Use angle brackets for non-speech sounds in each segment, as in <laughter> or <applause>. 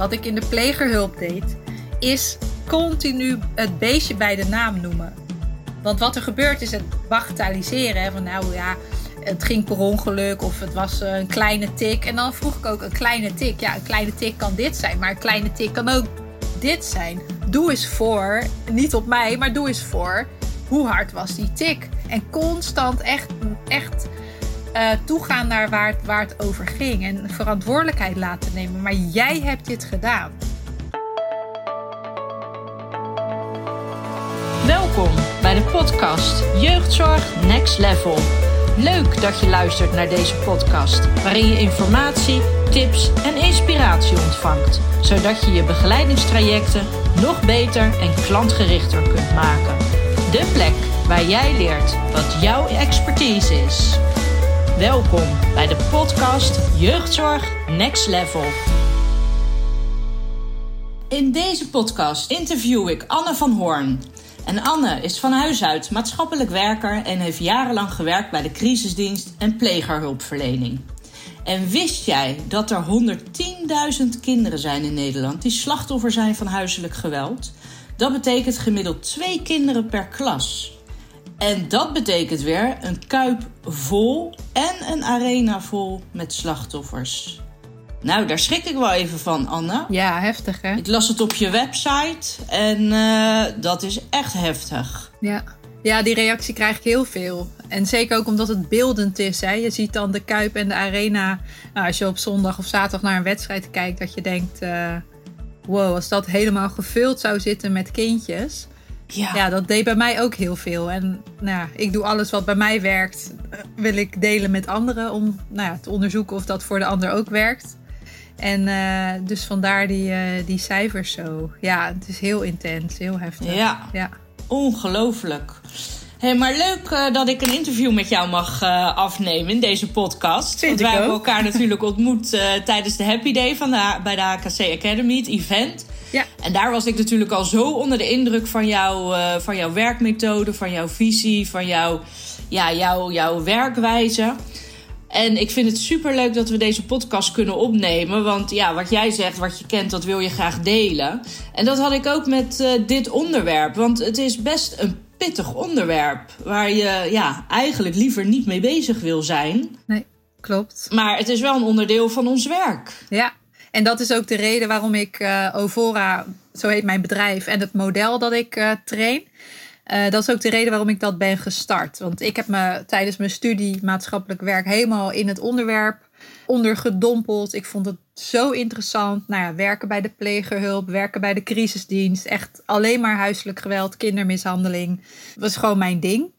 wat ik in de plegerhulp deed, is continu het beestje bij de naam noemen. Want wat er gebeurt is het bagatelliseren. Van nou ja, het ging per ongeluk of het was een kleine tik. En dan vroeg ik ook een kleine tik. Ja, een kleine tik kan dit zijn, maar een kleine tik kan ook dit zijn. Doe eens voor, niet op mij, maar doe eens voor. Hoe hard was die tik? En constant echt, echt uh, toegaan naar waar het, waar het over ging. En verantwoordelijkheid laten nemen. Maar jij hebt dit gedaan. Welkom bij de podcast Jeugdzorg Next Level. Leuk dat je luistert naar deze podcast, waarin je informatie, tips en inspiratie ontvangt, zodat je je begeleidingstrajecten nog beter en klantgerichter kunt maken. De plek waar jij leert wat jouw expertise is. Welkom bij de podcast Jeugdzorg Next Level. In deze podcast interview ik Anne van Hoorn. En Anne is van huis uit maatschappelijk werker en heeft jarenlang gewerkt bij de crisisdienst en plegerhulpverlening. En wist jij dat er 110.000 kinderen zijn in Nederland die slachtoffer zijn van huiselijk geweld? Dat betekent gemiddeld twee kinderen per klas. En dat betekent weer een kuip vol en een arena vol met slachtoffers. Nou, daar schrik ik wel even van, Anne. Ja, heftig hè? Ik las het op je website en uh, dat is echt heftig. Ja. ja, die reactie krijg ik heel veel. En zeker ook omdat het beeldend is. Hè? Je ziet dan de Kuip en de Arena. Nou, als je op zondag of zaterdag naar een wedstrijd kijkt, dat je denkt: uh, wow, als dat helemaal gevuld zou zitten met kindjes. Ja. ja, dat deed bij mij ook heel veel. En nou ja, ik doe alles wat bij mij werkt, eh, wil ik delen met anderen om nou ja, te onderzoeken of dat voor de ander ook werkt. En uh, dus vandaar die, uh, die cijfers zo. Ja, het is heel intens, heel heftig. Ja, ja. ongelooflijk. Hey, maar leuk uh, dat ik een interview met jou mag afnemen in deze podcast. Vind Want wij hebben elkaar natuurlijk ontmoet tijdens de Happy Day van de, bij de HKC Academy, het event. Ja. En daar was ik natuurlijk al zo onder de indruk van, jou, van jouw werkmethode, van jouw visie, van jouw, ja, jouw, jouw werkwijze. En ik vind het super leuk dat we deze podcast kunnen opnemen. Want ja, wat jij zegt, wat je kent, dat wil je graag delen. En dat had ik ook met uh, dit onderwerp. Want het is best een pittig onderwerp. Waar je ja, eigenlijk liever niet mee bezig wil zijn. Nee, klopt. Maar het is wel een onderdeel van ons werk. Ja, en dat is ook de reden waarom ik uh, Ovora, zo heet mijn bedrijf, en het model dat ik uh, train. Uh, dat is ook de reden waarom ik dat ben gestart. Want ik heb me tijdens mijn studie maatschappelijk werk helemaal in het onderwerp ondergedompeld. Ik vond het zo interessant. Nou ja, werken bij de plegerhulp, werken bij de crisisdienst. Echt alleen maar huiselijk geweld, kindermishandeling. Dat was gewoon mijn ding.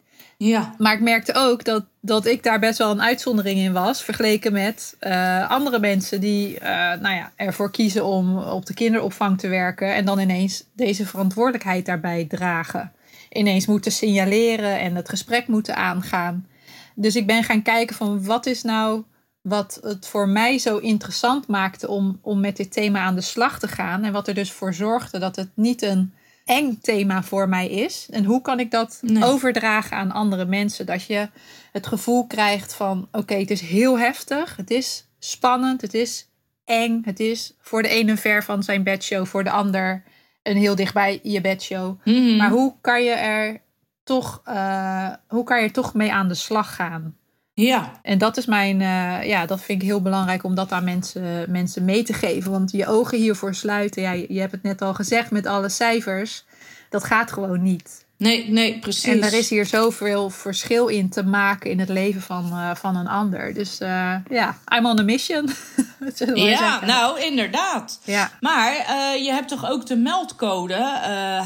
Ja. Maar ik merkte ook dat, dat ik daar best wel een uitzondering in was. Vergeleken met uh, andere mensen die uh, nou ja, ervoor kiezen om op de kinderopvang te werken. En dan ineens deze verantwoordelijkheid daarbij dragen ineens moeten signaleren en het gesprek moeten aangaan. Dus ik ben gaan kijken van wat is nou wat het voor mij zo interessant maakte om, om met dit thema aan de slag te gaan. En wat er dus voor zorgde dat het niet een eng thema voor mij is. En hoe kan ik dat overdragen aan andere mensen? Dat je het gevoel krijgt van oké, het is heel heftig, het is spannend, het is eng, het is voor de ene ver van zijn bedshow, voor de ander een heel dichtbij je bedshow. Mm Maar hoe kan je er toch, uh, hoe kan je er toch mee aan de slag gaan? Ja. En dat is mijn, uh, ja, dat vind ik heel belangrijk om dat aan mensen, mensen mee te geven. Want je ogen hiervoor sluiten, ja, je hebt het net al gezegd met alle cijfers, dat gaat gewoon niet. Nee, nee, precies. En er is hier zoveel verschil in te maken in het leven van, uh, van een ander. Dus uh, ja, I'm on a mission. <laughs> ja, nou inderdaad. Ja. Maar uh, je hebt toch ook de meldcode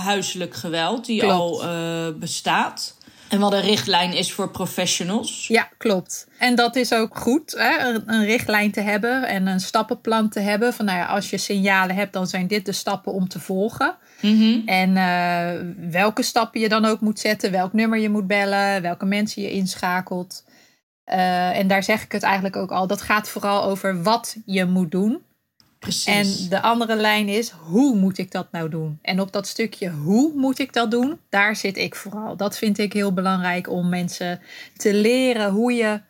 huiselijk geweld, die Klopt. al bestaat. En wat een richtlijn is voor professionals. Ja, klopt. En dat is ook goed, hè? Een, richtlijn te hebben en een stappenplan te hebben. Van nou ja, als je signalen hebt, dan zijn dit de stappen om te volgen. Mm -hmm. En uh, welke stappen je dan ook moet zetten, welk nummer je moet bellen, welke mensen je inschakelt. Uh, en daar zeg ik het eigenlijk ook al. Dat gaat vooral over wat je moet doen. Precies. En de andere lijn is, hoe moet ik dat nou doen? En op dat stukje, hoe moet ik dat doen? Daar zit ik vooral. Dat vind ik heel belangrijk om mensen te leren hoe je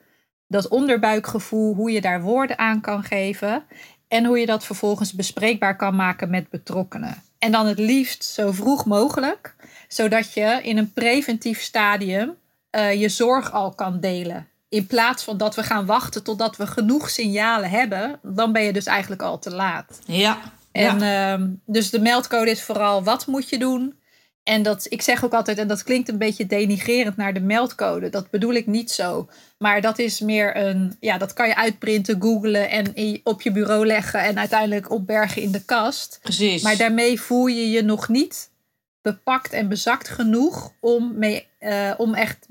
dat onderbuikgevoel, hoe je daar woorden aan kan geven. En hoe je dat vervolgens bespreekbaar kan maken met betrokkenen. En dan het liefst zo vroeg mogelijk, zodat je in een preventief stadium uh, je zorg al kan delen. In plaats van dat we gaan wachten totdat we genoeg signalen hebben, dan ben je dus eigenlijk al te laat. Ja. En ja. Uh, dus de meldcode is vooral wat moet je doen. En dat, ik zeg ook altijd, en dat klinkt een beetje denigrerend naar de meldcode. Dat bedoel ik niet zo. Maar dat is meer een, ja, dat kan je uitprinten, googlen en op je bureau leggen en uiteindelijk opbergen in de kast. Precies. Maar daarmee voel je je nog niet bepakt en bezakt genoeg om, mee, uh, om echt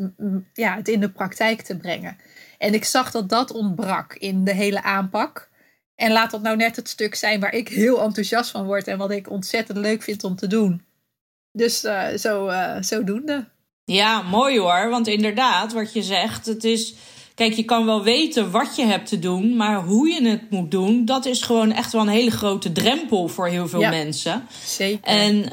ja, het in de praktijk te brengen. En ik zag dat dat ontbrak in de hele aanpak. En laat dat nou net het stuk zijn waar ik heel enthousiast van word en wat ik ontzettend leuk vind om te doen. Dus uh, zo, uh, zodoende. Ja, mooi hoor. Want inderdaad, wat je zegt, het is. Kijk, je kan wel weten wat je hebt te doen, maar hoe je het moet doen, dat is gewoon echt wel een hele grote drempel voor heel veel ja, mensen. Zeker. En uh,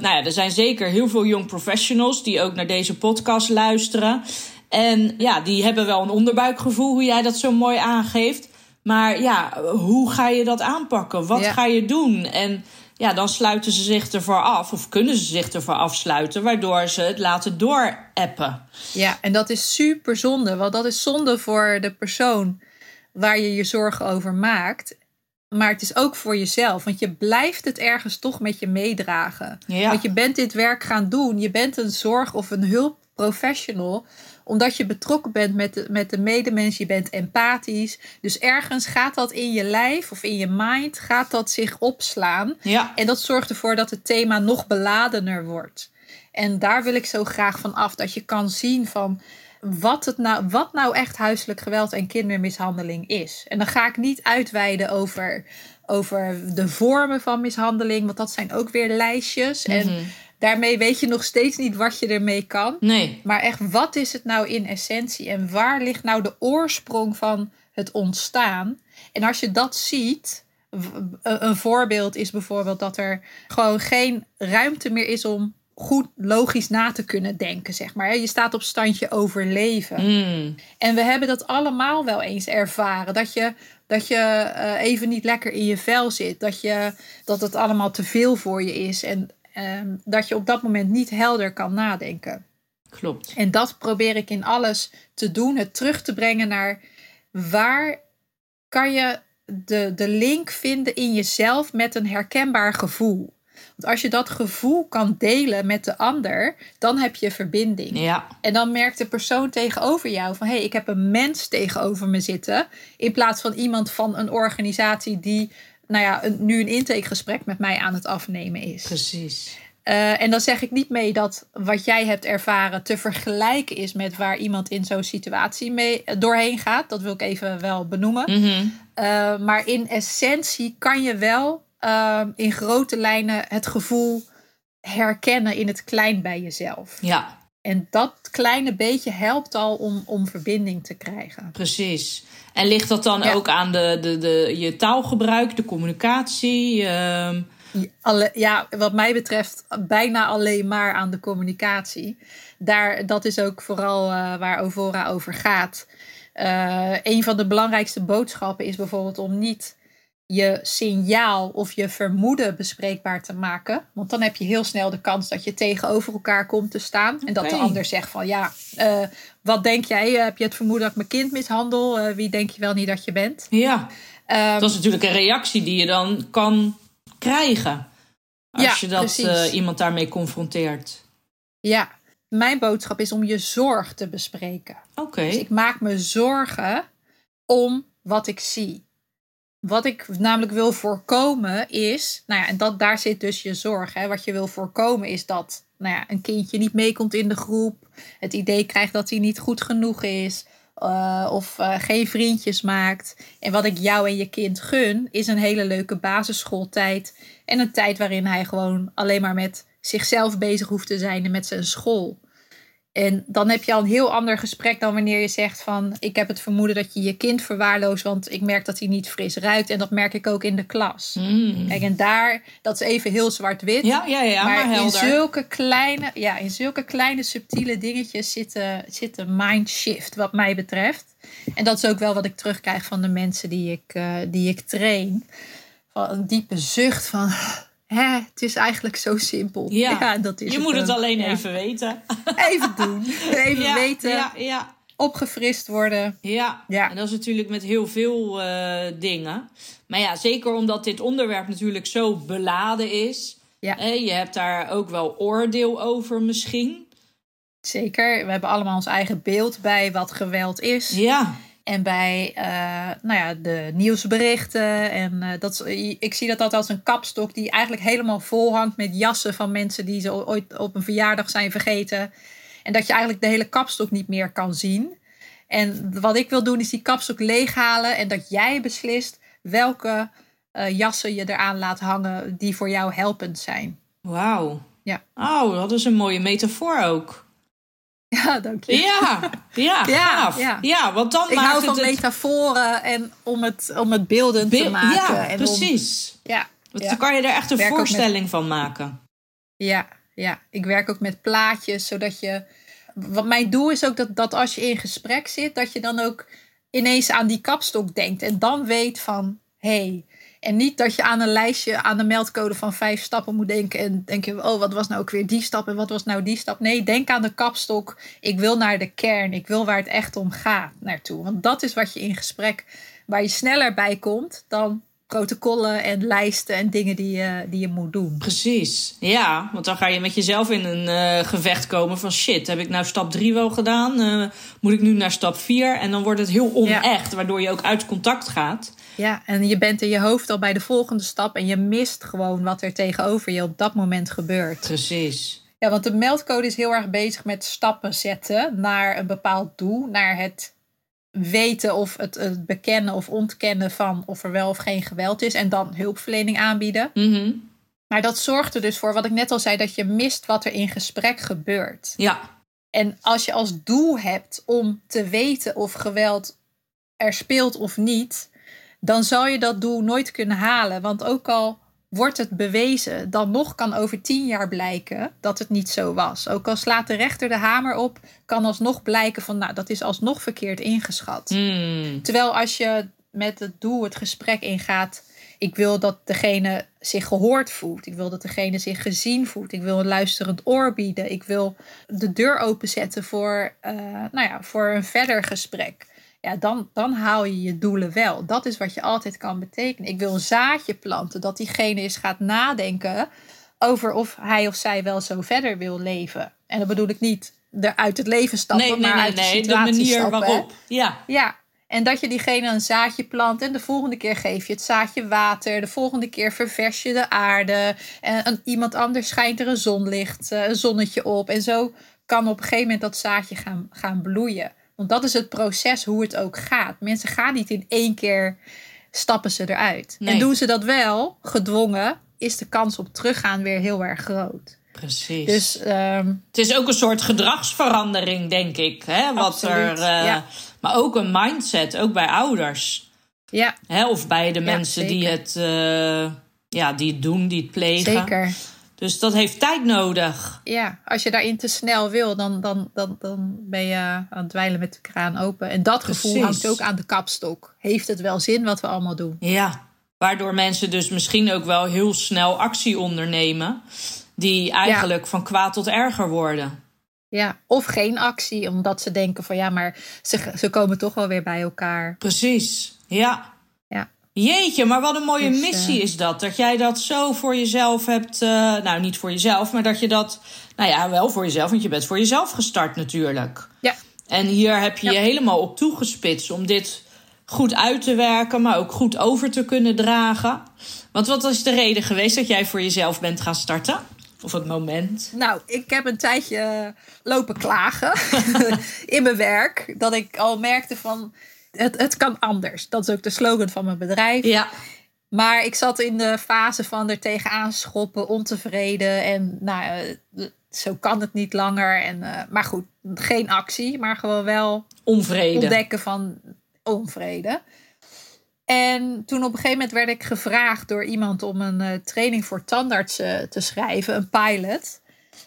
nou ja, er zijn zeker heel veel young professionals die ook naar deze podcast luisteren. En ja, die hebben wel een onderbuikgevoel, hoe jij dat zo mooi aangeeft. Maar ja, hoe ga je dat aanpakken? Wat Ja. ga je doen? En ja, dan sluiten ze zich ervoor af, of kunnen ze zich ervoor afsluiten, waardoor ze het laten doorappen. Ja, en dat is super zonde, want dat is zonde voor de persoon waar je je zorgen over maakt. Maar het is ook voor jezelf, want je blijft het ergens toch met je meedragen. Ja. Want je bent dit werk gaan doen, je bent een zorg- of een hulpprofessional, omdat je betrokken bent met de, met de medemens, je bent empathisch. Dus ergens gaat dat in je lijf of in je mind, gaat dat zich opslaan. Ja, En dat zorgt ervoor dat het thema nog beladener wordt. En daar wil ik zo graag van af. Dat je kan zien van wat, het nou, wat nou echt huiselijk geweld en kindermishandeling is. En dan ga ik niet uitweiden over, over de vormen van mishandeling. Want dat zijn ook weer lijstjes. Mhm. En daarmee weet je nog steeds niet wat je ermee kan. nee. Maar echt, wat is het nou in essentie? En waar ligt nou de oorsprong van het ontstaan? En als je dat ziet, een voorbeeld is bijvoorbeeld dat er gewoon geen ruimte meer is om goed logisch na te kunnen denken, zeg maar. Je staat op standje overleven. Mm, En we hebben dat allemaal wel eens ervaren. Dat je, dat je eh, even niet lekker in je vel zit. Dat, je, dat het allemaal te veel voor je is. En ehm, dat je op dat moment niet helder kan nadenken. klopt. En dat probeer ik in alles te doen. Het terug te brengen naar waar kan je de, de link vinden in jezelf met een herkenbaar gevoel. Want als je dat gevoel kan delen met de ander, dan heb je verbinding. Ja, En dan merkt de persoon tegenover jou van hé, hey, ik heb een mens tegenover me zitten. In plaats van iemand van een organisatie die nou ja, een, nu een intakegesprek met mij aan het afnemen is. precies. Eh, en dan zeg ik niet mee dat wat jij hebt ervaren te vergelijken is met waar iemand in zo'n situatie mee eh, doorheen gaat. Dat wil ik even wel benoemen. Mhm. Eh, maar in essentie kan je wel in grote lijnen het gevoel herkennen in het klein bij jezelf. Ja, En dat kleine beetje helpt al om, om verbinding te krijgen. precies. En ligt dat dan Ja. ook aan de, de, de, je taalgebruik, de communicatie? ehm, Alle, ja, wat mij betreft bijna alleen maar aan de communicatie. Daar, dat is ook vooral eh, waar Ovora over gaat. Eh, een van de belangrijkste boodschappen is bijvoorbeeld om niet je signaal of je vermoeden bespreekbaar te maken. Want dan heb je heel snel de kans dat je tegenover elkaar komt te staan. En dat de ander zegt van ja, eh, wat denk jij? Eh, Heb je het vermoeden dat ik mijn kind mishandel? Eh, wie denk je wel niet dat je bent? ja, Ehm, dat is natuurlijk een reactie die je dan kan krijgen. Als Ja, je dat iemand daarmee confronteert. Ja, mijn boodschap is om je zorg te bespreken. Oké, Dus ik maak me zorgen om wat ik zie. Wat ik namelijk wil voorkomen is, nou ja, en dat, daar zit dus je zorg. Hè. Wat je wil voorkomen is dat nou ja, een kindje niet meekomt in de groep, het idee krijgt dat hij niet goed genoeg is, eh, of eh, geen vriendjes maakt. En wat ik jou en je kind gun, is een hele leuke basisschooltijd. En een tijd waarin hij gewoon alleen maar met zichzelf bezig hoeft te zijn en met zijn school. En dan heb je al een heel ander gesprek dan wanneer je zegt van ik heb het vermoeden dat je je kind verwaarloost, want ik merk dat hij niet fris ruikt en dat merk ik ook in de klas. Mm. Kijk, en daar, dat is even heel zwart-wit. Ja, ja, ja, maar, maar in zulke, kleine, ja, in zulke kleine subtiele dingetjes zit, zit een mindshift wat mij betreft. En dat is ook wel wat ik terugkrijg van de mensen die ik, eh, die ik train. Van een diepe zucht van, hè, het is eigenlijk zo simpel. Ja, dat is je moet het alleen Ja. even weten. Even doen. <laughs> Even ja, weten, Ja, ja, opgefrist worden. ja. Ja. En dat is natuurlijk met heel veel eh, dingen. Maar ja, zeker omdat dit onderwerp natuurlijk zo beladen is. Ja. Hè, je hebt daar ook wel oordeel over misschien. Zeker, we hebben allemaal ons eigen beeld bij wat geweld is. Ja, En bij eh, nou ja, de nieuwsberichten. En eh, dat, ik zie dat altijd als een kapstok die eigenlijk helemaal vol hangt met jassen van mensen die ze ooit op een verjaardag zijn vergeten. En dat je eigenlijk de hele kapstok niet meer kan zien. En wat ik wil doen is die kapstok leeghalen en dat jij beslist welke eh, jassen je eraan laat hangen die voor jou helpend zijn. wauw. Ja. Oh, dat is een mooie metafoor ook. Ja, dank je. Ja, ja, <laughs> Ja, gaaf. ja. Ja, want dan Ik maakt hou het van het metaforen en om het, om het beeldend te maken. Ja, en precies. Om, ja, Want Ja. Dan kan je er echt een Werk ook met- voorstelling van maken. Ja, ja, ik werk ook met plaatjes, zodat je. Wat mijn doel is ook dat, dat als je in gesprek zit, dat je dan ook ineens aan die kapstok denkt. En dan weet van hé. Hey. En niet dat je aan een lijstje, aan de meldcode van vijf stappen moet denken. En denk je, oh, wat was nou ook weer die stap en wat was nou die stap? Nee, denk aan de kapstok. Ik wil naar de kern. Ik wil waar het echt om gaat naartoe. Want dat is wat je in gesprek, waar je sneller bij komt dan protocollen en lijsten en dingen die je, die je moet doen. Precies. Ja, want dan ga je met jezelf in een eh, gevecht komen van shit, heb ik nou stap 3 wel gedaan? Eh, moet ik nu naar stap 4? En dan wordt het heel onecht, waardoor je ook uit contact gaat. Ja, en je bent in je hoofd al bij de volgende stap en je mist gewoon wat er tegenover je op dat moment gebeurt. Precies. Ja, want de meldcode is heel erg bezig met stappen zetten naar een bepaald doel, naar het weten of het, het bekennen of ontkennen van of er wel of geen geweld is en dan hulpverlening aanbieden. Mhm. Maar dat zorgt er dus voor, wat ik net al zei, dat je mist wat er in gesprek gebeurt. Ja, En als je als doel hebt om te weten of geweld er speelt of niet, dan zal je dat doel nooit kunnen halen. Want ook al wordt het bewezen, dan nog kan over tien jaar blijken dat het niet zo was. Ook al slaat de rechter de hamer op, kan alsnog blijken van, nou, dat is alsnog verkeerd ingeschat. Mm. Terwijl als je met het doel het gesprek ingaat. Ik wil dat degene zich gehoord voelt. Ik wil dat degene zich gezien voelt. Ik wil een luisterend oor bieden. Ik wil de deur openzetten voor, eh, nou ja, voor een verder gesprek. Ja, dan, dan haal je je doelen wel. Dat is wat je altijd kan betekenen. Ik wil een zaadje planten. Dat diegene eens gaat nadenken over of hij of zij wel zo verder wil leven. En dat bedoel ik niet eruit het leven stappen, Nee, nee, maar nee, uit de nee. De situatie manier stappen. hè. waarop. Ja, Ja, en dat je diegene een zaadje plant en de volgende keer geef je het zaadje water. De volgende keer ververs je de aarde. En een, iemand anders schijnt er een zonlicht, eh, een zonnetje op. En zo kan op een gegeven moment dat zaadje gaan, gaan bloeien. Want dat is het proces hoe het ook gaat. Mensen gaan niet in één keer stappen ze eruit. Nee. En doen ze dat wel, gedwongen, is de kans op teruggaan weer heel erg groot. precies. Dus ehm, Het is ook een soort gedragsverandering, denk ik. Hè? Wat Absoluut, er, ja. Maar ook een mindset, ook bij ouders. ja, Hè? Of bij de Ja, mensen die het, eh, ja, die het doen, die het plegen. zeker. Dus dat heeft tijd nodig. Ja, als je daarin te snel wil, dan, dan, dan, dan ben je aan het dweilen met de kraan open. En dat gevoel hangt ook aan de kapstok. Heeft het wel zin wat we allemaal doen? Ja, waardoor mensen dus misschien ook wel heel snel actie ondernemen. Die eigenlijk van kwaad tot erger worden. Ja, of geen actie, omdat ze denken van ja, maar ze, ze komen toch wel weer bij elkaar. Precies, ja. Jeetje, maar wat een mooie Dus, missie eh, is dat. Dat jij dat zo voor jezelf hebt. eh, nou, niet voor jezelf, maar dat je dat. Nou ja, wel voor jezelf, want je bent voor jezelf gestart natuurlijk. Ja, En hier heb je Ja. je helemaal op toegespitst om dit goed uit te werken, maar ook goed over te kunnen dragen. Want wat is de reden geweest dat jij voor jezelf bent gaan starten? Of het moment? nou, ik heb een tijdje eh, lopen klagen <laughs> <laughs> in mijn werk. Dat ik al merkte van het, het kan anders. Dat is ook de slogan van mijn bedrijf. Ja, Maar ik zat in de fase van er tegenaan schoppen, ontevreden. En nou, eh, zo kan het niet langer. En, eh, maar goed, geen actie, maar gewoon wel Onvrede. ontdekken van onvrede. En toen op een gegeven moment werd ik gevraagd door iemand om een eh, training voor tandartsen te schrijven, een pilot.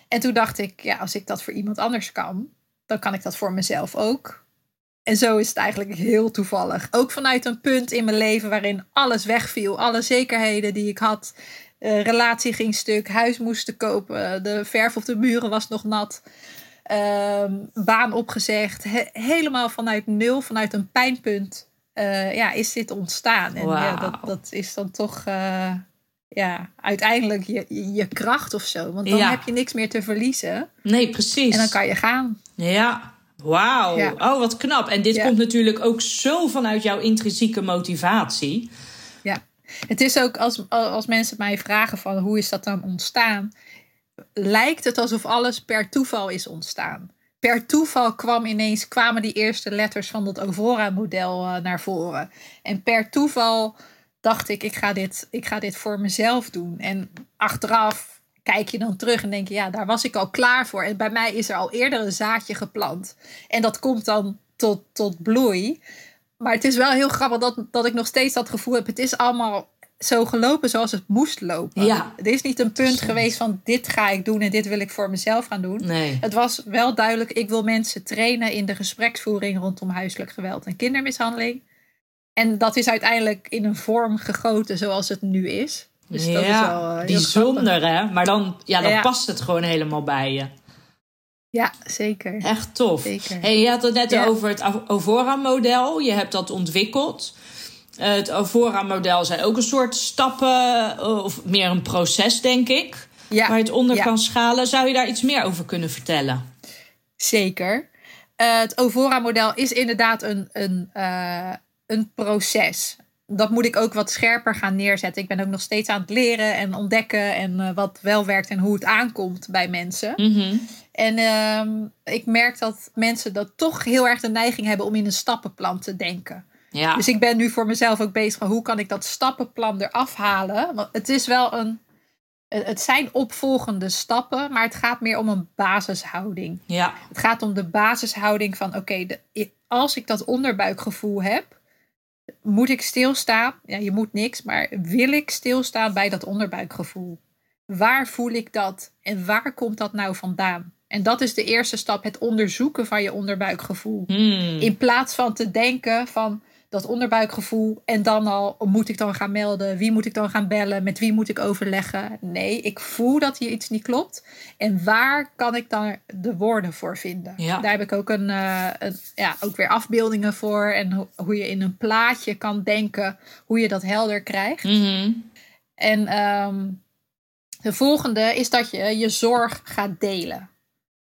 En toen dacht ik, ja, als ik dat voor iemand anders kan, dan kan ik dat voor mezelf ook. En zo is het eigenlijk heel toevallig. Ook vanuit een punt in mijn leven waarin alles wegviel. Alle zekerheden die ik had. Uh, relatie ging stuk, huis moesten kopen, de verf op de muren was nog nat. Ehm, baan opgezegd. He helemaal vanuit nul, vanuit een pijnpunt, uh, ja, is dit ontstaan. En Wow. ja, dat, dat is dan toch uh, ja, uiteindelijk je, je kracht of zo. Want dan Ja. heb je niks meer te verliezen. Nee, precies. En dan kan je gaan. Ja, wauw. Ja. Oh, wat knap. En dit Ja. komt natuurlijk ook zo vanuit jouw intrinsieke motivatie. Ja, het is ook als, als mensen mij vragen van hoe is dat dan ontstaan, lijkt het alsof alles per toeval is ontstaan. Per toeval kwam ineens, kwamen die eerste letters van dat Ovora-model eh, naar voren. En per toeval dacht ik, ik ga, dit, ik ga dit voor mezelf doen. En achteraf kijk je dan terug en denk je, ja, daar was ik al klaar voor. En bij mij is er al eerder een zaadje geplant. En dat komt dan tot, tot bloei. Maar het is wel heel grappig dat, dat ik nog steeds dat gevoel heb. Het is allemaal zo gelopen zoals het moest lopen. Ja. Er is niet een punt geweest van dit ga ik doen en dit wil ik voor mezelf gaan doen. Nee. Het was wel duidelijk, ik wil mensen trainen in de gespreksvoering rondom huiselijk geweld en kindermishandeling. En dat is uiteindelijk in een vorm gegoten zoals het nu is. Dus dat is ja, wel eh, bijzonder hè. Maar dan, ja, dan Ja. past het gewoon helemaal bij je. Ja, zeker. Echt tof. Zeker. Hey, je had het net Ja. over het Ovora-model. Je hebt dat ontwikkeld. Eh, het Ovora-model zijn ook een soort stappen, eh, of meer een proces, denk ik. Ja, Waar je het onder kan schalen. Zou je daar iets meer over kunnen vertellen? Zeker. Het Ovora-model is inderdaad een, een, een proces. Dat moet ik ook wat scherper gaan neerzetten. Ik ben ook nog steeds aan het leren en ontdekken en eh, wat wel werkt en hoe het aankomt bij mensen. Mhm. En ehm, ik merk dat mensen dat toch heel erg de neiging hebben om in een stappenplan te denken. Ja. Dus ik ben nu voor mezelf ook bezig van hoe kan ik dat stappenplan eraf halen. Want het is wel een. Het zijn opvolgende stappen, maar het gaat meer om een basishouding. ja. Het gaat om de basishouding van: oké, als ik dat onderbuikgevoel heb, moet ik stilstaan. Ja, je moet niks, maar wil ik stilstaan bij dat onderbuikgevoel? Waar voel ik dat en waar komt dat nou vandaan? En dat is de eerste stap: het onderzoeken van je onderbuikgevoel. Hmm. In plaats van te denken van dat onderbuikgevoel en dan al moet ik dan gaan melden, wie moet ik dan gaan bellen, met wie moet ik overleggen. Nee, ik voel dat hier iets niet klopt. En waar kan ik dan de woorden voor vinden? Ja. Daar heb ik ook, een, eh, een, ja, ook weer afbeeldingen voor en ho- hoe je in een plaatje kan denken hoe je dat helder krijgt. Mhm. En ehm, de volgende is dat je je zorg gaat delen.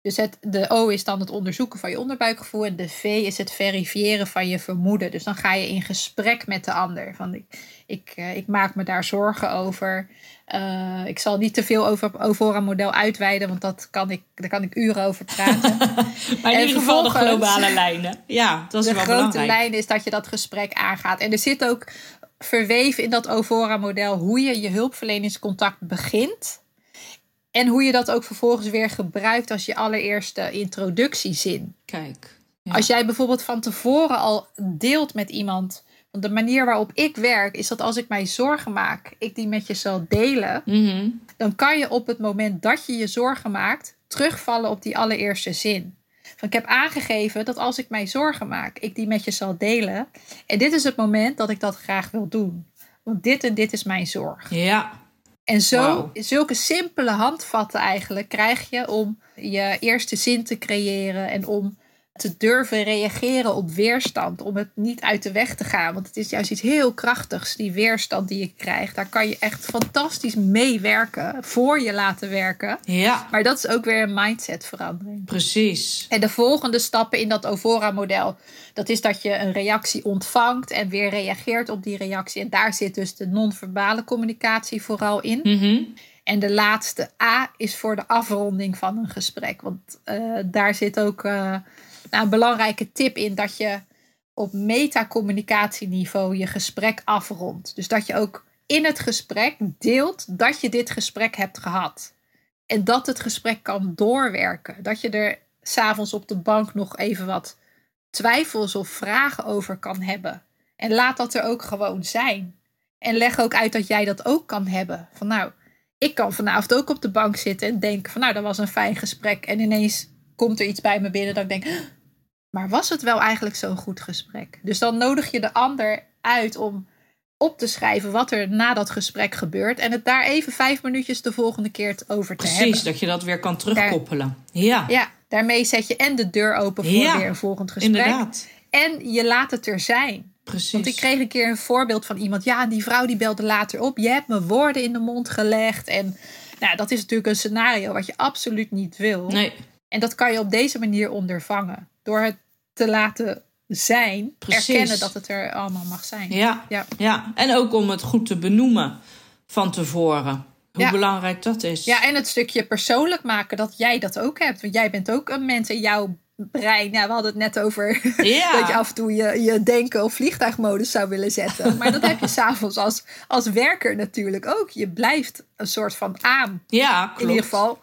Dus het, de O is dan het onderzoeken van je onderbuikgevoel. En de V is het verifiëren van je vermoeden. Dus dan ga je in gesprek met de ander. Van ik, ik, eh, ik maak me daar zorgen over. Eh, ik zal niet te veel over, over een model uitweiden, want dat kan ik, daar kan ik uren over praten. <laughs> Maar in ieder geval de globale lijnen. Ja, dat is de wel grote belangrijk. lijn is dat je dat gesprek aangaat. En er zit ook verweven in dat Ovora-model hoe je je hulpverleningscontact begint. En hoe je dat ook vervolgens weer gebruikt als je allereerste introductiezin. Kijk. Ja. Als jij bijvoorbeeld van tevoren al deelt met iemand. Want de manier waarop ik werk is dat als ik mij zorgen maak, ik die met je zal delen. Mhm. Dan kan je op het moment dat je je zorgen maakt, terugvallen op die allereerste zin. Van, ik heb aangegeven dat als ik mij zorgen maak, ik die met je zal delen. En dit is het moment dat ik dat graag wil doen. Want dit en dit is mijn zorg. Ja. En zo, zulke simpele handvatten eigenlijk krijg je om je eerste zin te creëren en om te durven reageren op weerstand, om het niet uit de weg te gaan. Want het is juist iets heel krachtigs, die weerstand die je krijgt. Daar kan je echt fantastisch mee werken, voor je laten werken. Ja, Maar dat is ook weer een mindsetverandering. precies. En de volgende stappen in dat Ovora-model, dat is dat je een reactie ontvangt en weer reageert op die reactie. En daar zit dus de non-verbale communicatie vooral in. Mhm. En de laatste A is voor de afronding van een gesprek. Want eh, daar zit ook eh, nou, een belangrijke tip in dat je op metacommunicatieniveau je gesprek afrondt. Dus dat je ook in het gesprek deelt dat je dit gesprek hebt gehad. En dat het gesprek kan doorwerken. Dat je er s'avonds op de bank nog even wat twijfels of vragen over kan hebben. En laat dat er ook gewoon zijn. En leg ook uit dat jij dat ook kan hebben. Van nou, ik kan vanavond ook op de bank zitten en denken van nou, dat was een fijn gesprek. En ineens komt er iets bij me binnen dat ik denk, maar was het wel eigenlijk zo'n goed gesprek? Dus dan nodig je de ander uit om op te schrijven wat er na dat gesprek gebeurt. En het daar even vijf minuutjes de volgende keer over te hebben. Precies, dat je dat weer kan terugkoppelen. ja. ja, daarmee zet je en de deur open voor weer een volgend gesprek. Inderdaad. En je laat het er zijn. Precies. Want ik kreeg een keer een voorbeeld van iemand. Ja, die vrouw die belde later op. Je hebt me woorden in de mond gelegd. En nou, dat is natuurlijk een scenario wat je absoluut niet wil. Nee. En dat kan je op deze manier ondervangen. Door het te laten zijn. Precies. Erkennen dat het er allemaal mag zijn. Ja. Ja. ja, en ook om het goed te benoemen van tevoren. Hoe Ja. belangrijk dat is. Ja, en het stukje persoonlijk maken dat jij dat ook hebt. Want jij bent ook een mens in jouw brein. Ja, we hadden het net over Ja. <laughs> dat je af en toe je, je denken of vliegtuigmodus zou willen zetten. <laughs> Maar dat heb je s'avonds als, als werker natuurlijk ook. Je blijft een soort van aan. Ja, klopt. In ieder geval,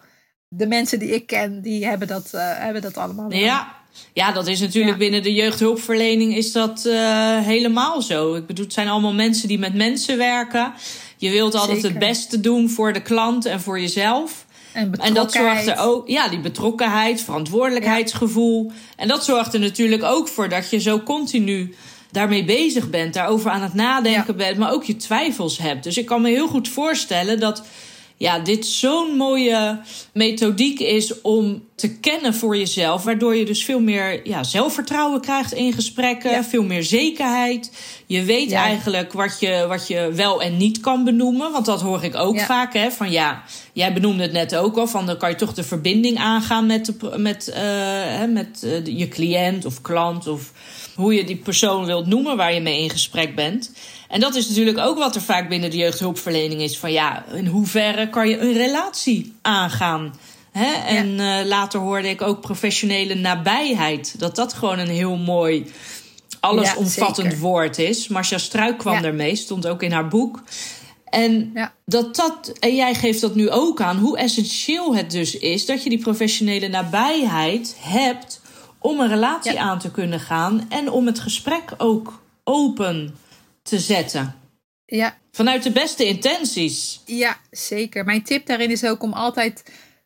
de mensen die ik ken, die hebben dat, eh, hebben dat allemaal. Ja. Ja, dat is natuurlijk Ja. binnen de jeugdhulpverlening is dat eh, helemaal zo. Ik bedoel, het zijn allemaal mensen die met mensen werken. Je wilt altijd Zeker. het beste doen voor de klant en voor jezelf. En, En dat zorgt er ook, ja, die betrokkenheid, verantwoordelijkheidsgevoel. En dat zorgt er natuurlijk ook voor dat je zo continu daarmee bezig bent, daarover aan het nadenken Ja. bent, maar ook je twijfels hebt. Dus ik kan me heel goed voorstellen dat ja, dit zo'n mooie methodiek is om te kennen voor jezelf, waardoor je dus veel meer ja, zelfvertrouwen krijgt in gesprekken, Ja. veel meer zekerheid. Je weet Ja. eigenlijk wat je, wat je wel en niet kan benoemen, want dat hoor ik ook Ja. vaak. Hè, van ja, jij benoemde het net ook al, van dan kan je toch de verbinding aangaan met, de, met, eh, hè, met eh, je cliënt of klant of hoe je die persoon wilt noemen waar je mee in gesprek bent. En dat is natuurlijk ook wat er vaak binnen de jeugdhulpverlening is. Van ja, in hoeverre kan je een relatie aangaan? Hè? En eh, later hoorde ik ook professionele nabijheid. Dat dat gewoon een heel mooi, allesomvattend woord is. Marcia Struik kwam Ja. daarmee, stond ook in haar boek. En Ja. dat dat, en jij geeft dat nu ook aan, hoe essentieel het dus is dat je die professionele nabijheid hebt om een relatie aan te kunnen gaan en om het gesprek ook open te zetten. Ja, Vanuit de beste intenties. ja, zeker. Mijn tip daarin is ook om altijd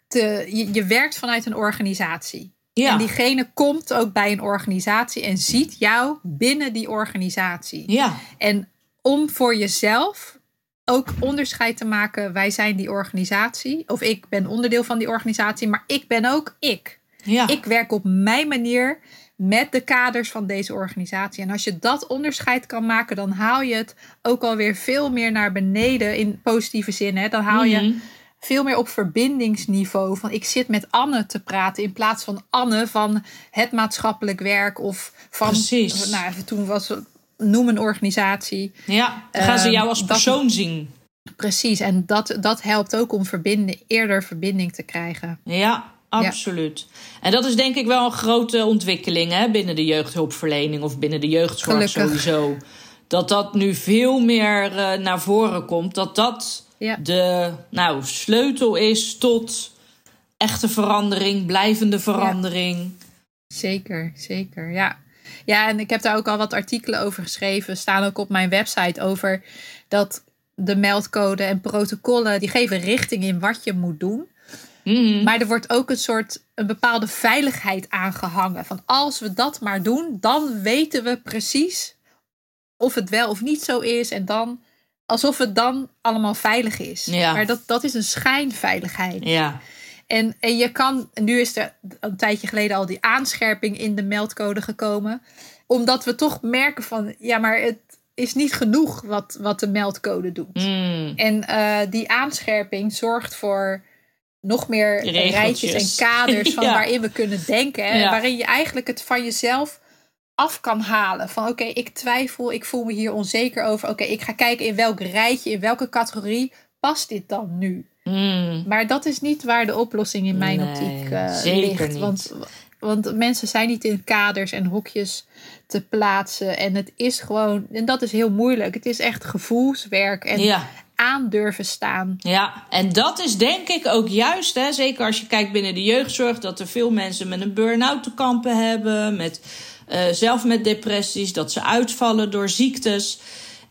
te. Je, je werkt vanuit een organisatie. Ja, En diegene komt ook bij een organisatie en ziet jou binnen die organisatie. ja, En om voor jezelf ook onderscheid te maken, wij zijn die organisatie. Of ik ben onderdeel van die organisatie, maar ik ben ook ik. ja. Ik werk op mijn manier met de kaders van deze organisatie. En als je dat onderscheid kan maken, dan haal je het ook alweer veel meer naar beneden in positieve zin. Hè? Dan haal je Mhm. veel meer op verbindingsniveau. Van ik zit met Anne te praten in plaats van Anne van het maatschappelijk werk of van. Precies. Nou, even toen was het- noem een organisatie. ja. Dan gaan ze Ehm, jou als dat- persoon zien. Precies. En dat, dat helpt ook om verbinden, eerder verbinding te krijgen. Ja, absoluut. En dat is denk ik wel een grote ontwikkeling hè, binnen de jeugdhulpverlening of binnen de jeugdzorg Gelukkig. sowieso. Dat dat nu veel meer eh, naar voren komt. Dat dat Ja. de nou, sleutel is tot echte verandering, blijvende verandering. Zeker, zeker. Ja. ja, en ik heb daar ook al wat artikelen over geschreven. Staan ook op mijn website over dat de meldcode en protocollen die geven richting in wat je moet doen. Mhm. Maar er wordt ook een soort een bepaalde veiligheid aangehangen. Van als we dat maar doen, dan weten we precies of het wel of niet zo is. En dan alsof het dan allemaal veilig is. Ja. Maar dat, dat is een schijnveiligheid. Ja, En, en je kan, nu is er een tijdje geleden al die aanscherping in de meldcode gekomen. Omdat we toch merken van, ja, maar het is niet genoeg wat, wat de meldcode doet. Mm. En eh, die aanscherping zorgt voor nog meer Regeltjes. rijtjes en kaders van <laughs> Ja. waarin we kunnen denken. Ja. Waarin je eigenlijk het van jezelf af kan halen. Van oké, ik twijfel, ik voel me hier onzeker over. Oké, ik ga kijken in welk rijtje, in welke categorie past dit dan nu? Mm. Maar dat is niet waar de oplossing in mijn Nee, optiek eh, zeker ligt. niet. Want, want mensen zijn niet in kaders en hokjes te plaatsen. En het is gewoon, en dat is heel moeilijk. Het is echt gevoelswerk. En Ja, aan durven staan. Ja, en dat is denk ik ook juist, hè, zeker als je kijkt binnen de jeugdzorg, dat er veel mensen met een burn-out te kampen hebben, met, uh, zelf met depressies, dat ze uitvallen door ziektes.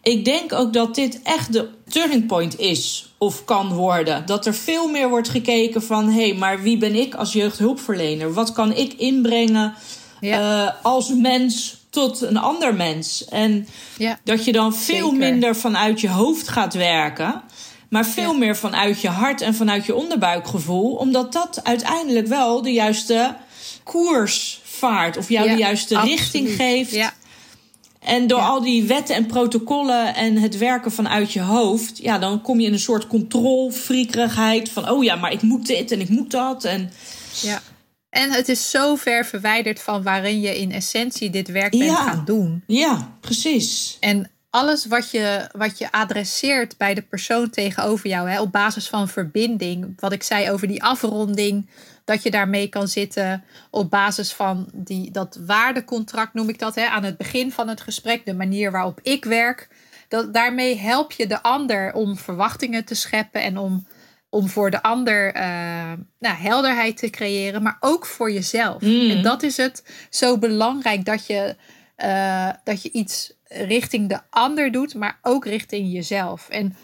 Ik denk ook dat dit echt de turning point is of kan worden. Dat er veel meer wordt gekeken van hé, hey, maar wie ben ik als jeugdhulpverlener? Wat kan ik inbrengen ja. uh, als mens tot een ander mens? En ja. dat je dan veel Zeker. minder vanuit je hoofd gaat werken. Maar veel meer vanuit je hart en vanuit je onderbuikgevoel. Omdat dat uiteindelijk wel de juiste koers vaart. Of jou de juiste absoluut. richting geeft. Ja. En door al die wetten en protocollen en het werken vanuit je hoofd, ja, dan kom je in een soort controlfriekerigheid van, oh ja, maar ik moet dit en ik moet dat. En... Ja. En het is zo ver verwijderd van waarin je in essentie dit werk bent gaan doen. Ja, precies. En alles wat je, wat je adresseert bij de persoon tegenover jou, hè, op basis van verbinding, wat ik zei over die afronding, dat je daarmee kan zitten op basis van die, dat waardecontract, noem ik dat, hè, aan het begin van het gesprek, de manier waarop ik werk. Dat, daarmee help je de ander om verwachtingen te scheppen en om, om voor de ander uh, nou, helderheid te creëren, maar ook voor jezelf. Mm. En dat is het zo belangrijk dat je, uh, dat je iets richting de ander doet, maar ook richting jezelf. En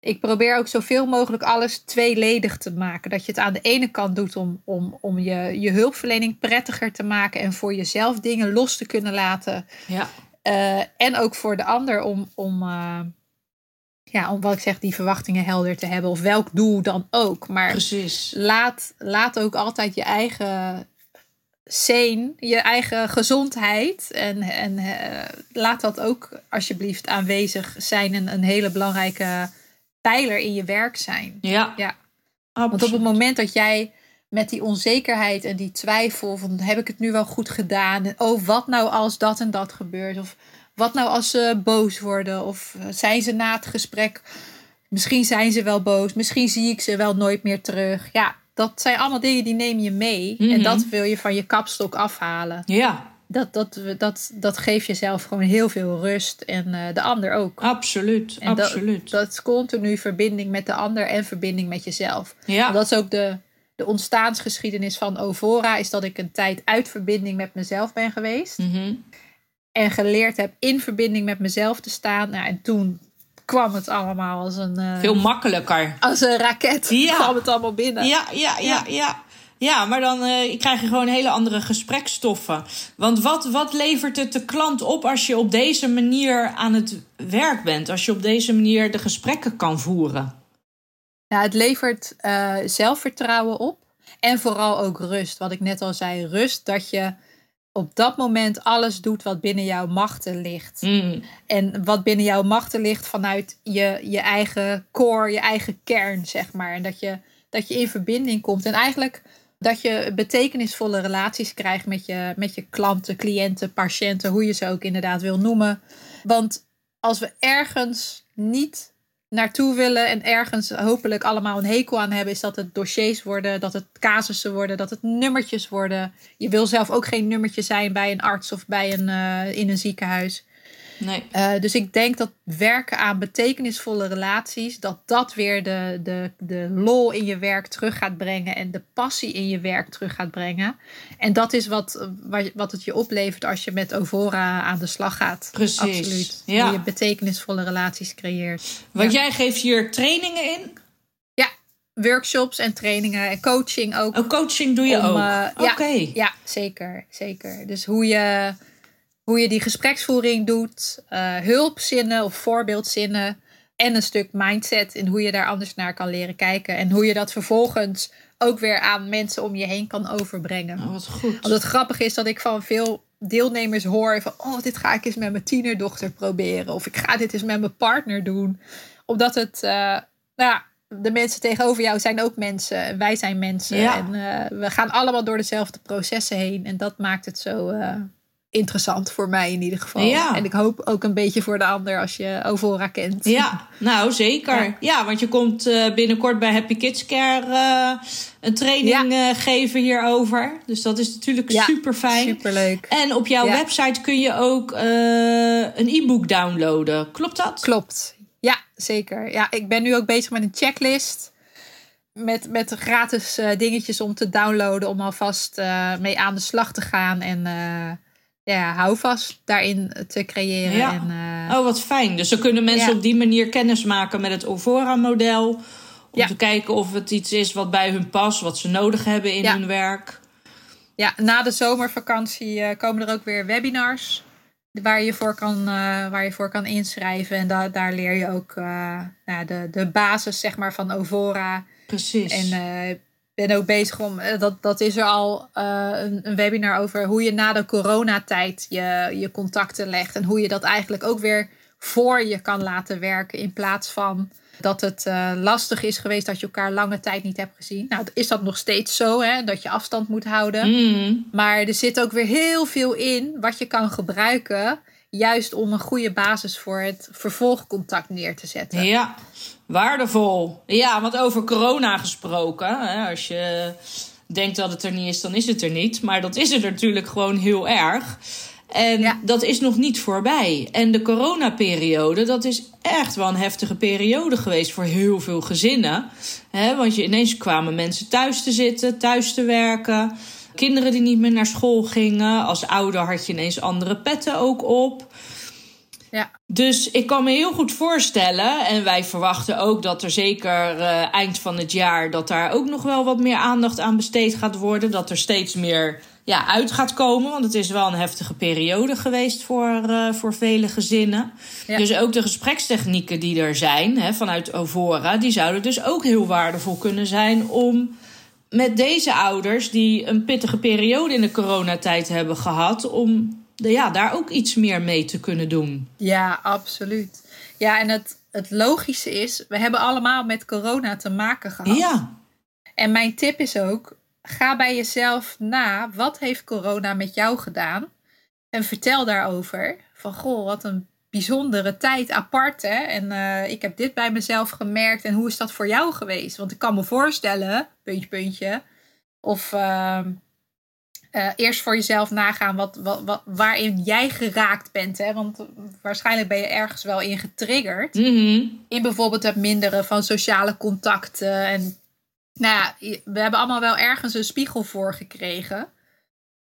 ik probeer ook zoveel mogelijk alles tweeledig te maken. Dat je het aan de ene kant doet om, om, om je, je hulpverlening prettiger te maken en voor jezelf dingen los te kunnen laten. Ja. Uh, en ook voor de ander om, om, ja, om wat ik zeg, die verwachtingen helder te hebben. Of welk doel dan ook. Maar Precies. Laat, laat ook altijd je eigen zijn, je eigen gezondheid. En, en uh, laat dat ook alsjeblieft aanwezig zijn. En een hele belangrijke pijler in je werk zijn. Ja. ja. Want op het moment dat jij met die onzekerheid en die twijfel van heb ik het nu wel goed gedaan? En, oh, wat nou als dat en dat gebeurt? Of wat nou als ze boos worden? Of zijn ze na het gesprek? Misschien zijn ze wel boos. Misschien zie ik ze wel nooit meer terug. Ja, dat zijn allemaal dingen die neem je mee. Mm -hmm. En dat wil je van je kapstok afhalen. Ja, dat, dat, dat, dat geeft jezelf gewoon heel veel rust en uh, de ander ook. Absoluut, en absoluut. Dat, dat is continu verbinding met de ander en verbinding met jezelf. Ja. En dat is ook de, de ontstaansgeschiedenis van Ovora, is dat ik een tijd uit verbinding met mezelf ben geweest. Mm -hmm. En geleerd heb in verbinding met mezelf te staan. Nou, en toen kwam het allemaal als een... Uh, Veel makkelijker. Als een raket ja. <laughs> kwam het allemaal binnen. Ja, ja, ja, ja. ja. Ja, maar dan uh, krijg je gewoon hele andere gesprekstoffen. Want wat, wat levert het de klant op als je op deze manier aan het werk bent? Als je op deze manier de gesprekken kan voeren? Ja, het levert uh, zelfvertrouwen op. En vooral ook rust. Wat ik net al zei, rust dat je op dat moment alles doet wat binnen jouw machten ligt. Mm. En wat binnen jouw machten ligt vanuit je, je eigen core, je eigen kern, zeg maar. En dat je, dat je in verbinding komt. En eigenlijk dat je betekenisvolle relaties krijgt met je, met je klanten, cliënten, patiënten, hoe je ze ook inderdaad wil noemen. Want als we ergens niet naartoe willen en ergens hopelijk allemaal een hekel aan hebben, is dat het dossiers worden, dat het casussen worden, dat het nummertjes worden. Je wil zelf ook geen nummertje zijn bij een arts of bij een, uh, in een ziekenhuis. Nee. Uh, dus ik denk dat werken aan betekenisvolle relaties, dat dat weer de, de, de lol in je werk terug gaat brengen en de passie in je werk terug gaat brengen. En dat is wat, wat het je oplevert als je met Ovora aan de slag gaat. Precies. Absoluut. Ja. Hoe je betekenisvolle relaties creëert. Want ja. jij geeft hier trainingen in? Ja, workshops en trainingen en coaching ook. Oh, coaching doe je Om, ook? uh, Oké. Ja, ja, zeker, zeker. Dus hoe je hoe je die gespreksvoering doet, uh, hulpzinnen of voorbeeldzinnen en een stuk mindset in hoe je daar anders naar kan leren kijken en hoe je dat vervolgens ook weer aan mensen om je heen kan overbrengen. Oh, wat goed. Want het grappige is dat ik van veel deelnemers hoor van oh dit ga ik eens met mijn tienerdochter proberen of ik ga dit eens met mijn partner doen, omdat het uh, nou ja, de mensen tegenover jou zijn ook mensen en wij zijn mensen Ja. en uh, we gaan allemaal door dezelfde processen heen en dat maakt het zo uh, interessant voor mij in ieder geval. Ja. En ik hoop ook een beetje voor de ander als je Ovora kent. Ja, nou zeker. Ja. Ja, want je komt uh, binnenkort bij Happy Kids Care uh, een training ja. uh, geven hierover. Dus dat is natuurlijk super fijn. Superleuk. En op jouw website kun je ook een e-book downloaden. Klopt dat? Klopt. Ja, zeker. Ja, ik ben nu ook bezig met een checklist. Met, met gratis uh, dingetjes om te downloaden. Om alvast uh, mee aan de slag te gaan. En uh, ja, houvast daarin te creëren. Ja. En, oh, wat fijn. Dus dan kunnen mensen Ja. op die manier kennis maken met het Ovora-model. Om Ja. te kijken of het iets is wat bij hun past. Wat ze nodig hebben in hun werk. ja, na de zomervakantie eh, komen er ook weer webinars. Waar je voor kan, eh, waar je voor kan inschrijven. En da daar leer je ook eh, nou, de, de basis zeg maar, van Ovora. Precies. En eh, ben ook bezig om, eh, dat, dat is er al eh, een, een webinar over hoe je na de coronatijd je, je contacten legt. En hoe je dat eigenlijk ook weer voor je kan laten werken. In plaats van dat het eh, lastig is geweest dat je elkaar lange tijd niet hebt gezien. Nou, is dat nog steeds zo, hè, dat je afstand moet houden. Mm. Maar er zit ook weer heel veel in wat je kan gebruiken. Juist om een goede basis voor het vervolgcontact neer te zetten. Ja, waardevol. Ja, want over corona gesproken. Hè, als je denkt dat het er niet is, dan is het er niet. Maar dat is er natuurlijk gewoon heel erg. En Ja. dat is nog niet voorbij. En de coronaperiode, dat is echt wel een heftige periode geweest voor heel veel gezinnen. Hè, want je, ineens kwamen mensen thuis te zitten, thuis te werken. Kinderen die niet meer naar school gingen. Als ouder had je ineens andere petten ook op. Ja. Dus ik kan me heel goed voorstellen, en wij verwachten ook dat er zeker eh, eind van het jaar dat daar ook nog wel wat meer aandacht aan besteed gaat worden. Dat er steeds meer ja, uit gaat komen. Want het is wel een heftige periode geweest voor, eh, voor vele gezinnen. Ja. Dus ook de gesprekstechnieken die er zijn hè, vanuit Ovora, die zouden dus ook heel waardevol kunnen zijn om met deze ouders die een pittige periode in de coronatijd hebben gehad, om ja, daar ook iets meer mee te kunnen doen. Ja, absoluut. Ja, en het, het logische is, we hebben allemaal met corona te maken gehad. Ja, En mijn tip is ook, ga bij jezelf na, wat heeft corona met jou gedaan? En vertel daarover. Van, goh, wat een bijzondere tijd apart, hè? En eh, ik heb dit bij mezelf gemerkt. En hoe is dat voor jou geweest? Want ik kan me voorstellen, puntje, puntje, of... ehm, eh, eerst voor jezelf nagaan wat, wat, wat, waarin jij geraakt bent. Hè? Want waarschijnlijk ben je ergens wel in getriggerd. Mhm. In bijvoorbeeld het minderen van sociale contacten. En nou ja, we hebben allemaal wel ergens een spiegel voor gekregen.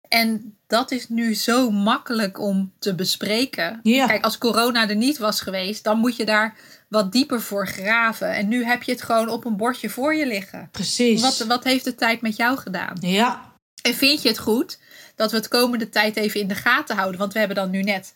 En dat is nu zo makkelijk om te bespreken. Kijk, als corona er niet was geweest, dan moet je daar wat dieper voor graven. En nu heb je het gewoon op een bordje voor je liggen. precies. Wat, wat heeft de tijd met jou gedaan? Ja, En vind je het goed dat we het komende tijd even in de gaten houden? Want we hebben dan nu net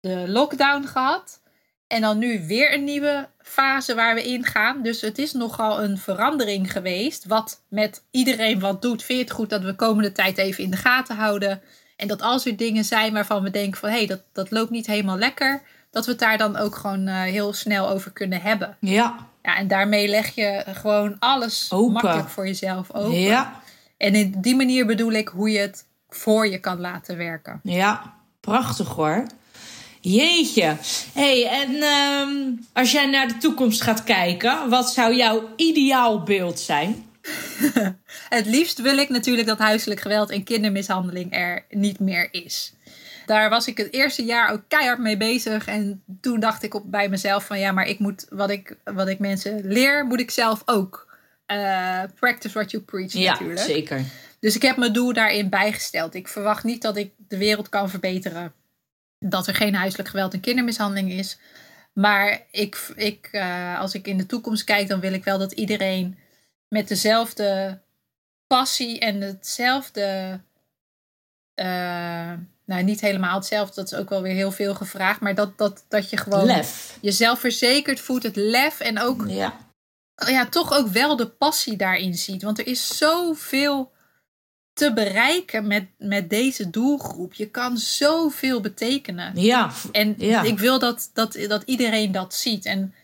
de lockdown gehad. En dan nu weer een nieuwe fase waar we in gaan. Dus het is nogal een verandering geweest. Wat met iedereen wat doet. Vind je het goed dat we komende tijd even in de gaten houden? En dat als er dingen zijn waarvan we denken van... hé, hey, dat, dat loopt niet helemaal lekker. Dat we het daar dan ook gewoon eh, heel snel over kunnen hebben. ja, Ja, en daarmee leg je gewoon alles Open. makkelijk voor jezelf open. ja, En in die manier bedoel ik hoe je het voor je kan laten werken. ja. Prachtig hoor. Jeetje. hey, en ehm, als jij naar de toekomst gaat kijken, wat zou jouw ideaalbeeld zijn? <laughs> Het liefst wil ik natuurlijk dat huiselijk geweld en kindermishandeling er niet meer is. Daar was ik het eerste jaar ook keihard mee bezig. En toen dacht ik op, bij mezelf van ja, maar ik moet wat ik, wat ik mensen leer, moet ik zelf ook. Eh, practice what you preach Ja, natuurlijk. zeker. Dus ik heb mijn doel daarin bijgesteld. Ik verwacht niet dat ik de wereld kan verbeteren. Dat er geen huiselijk geweld en kindermishandeling is. Maar ik, ik, eh, als ik in de toekomst kijk, dan wil ik wel dat iedereen met dezelfde passie en hetzelfde. eh, nou, niet helemaal hetzelfde, dat is ook wel weer heel veel gevraagd. Maar dat, dat, dat je gewoon Lef. jezelf verzekerd voelt, het lef en ook Ja, ja, toch ook wel de passie daarin ziet. Want er is zoveel te bereiken met, met deze doelgroep. Je kan zoveel betekenen. ja, En Ja. ik wil dat, dat, dat iedereen dat ziet. En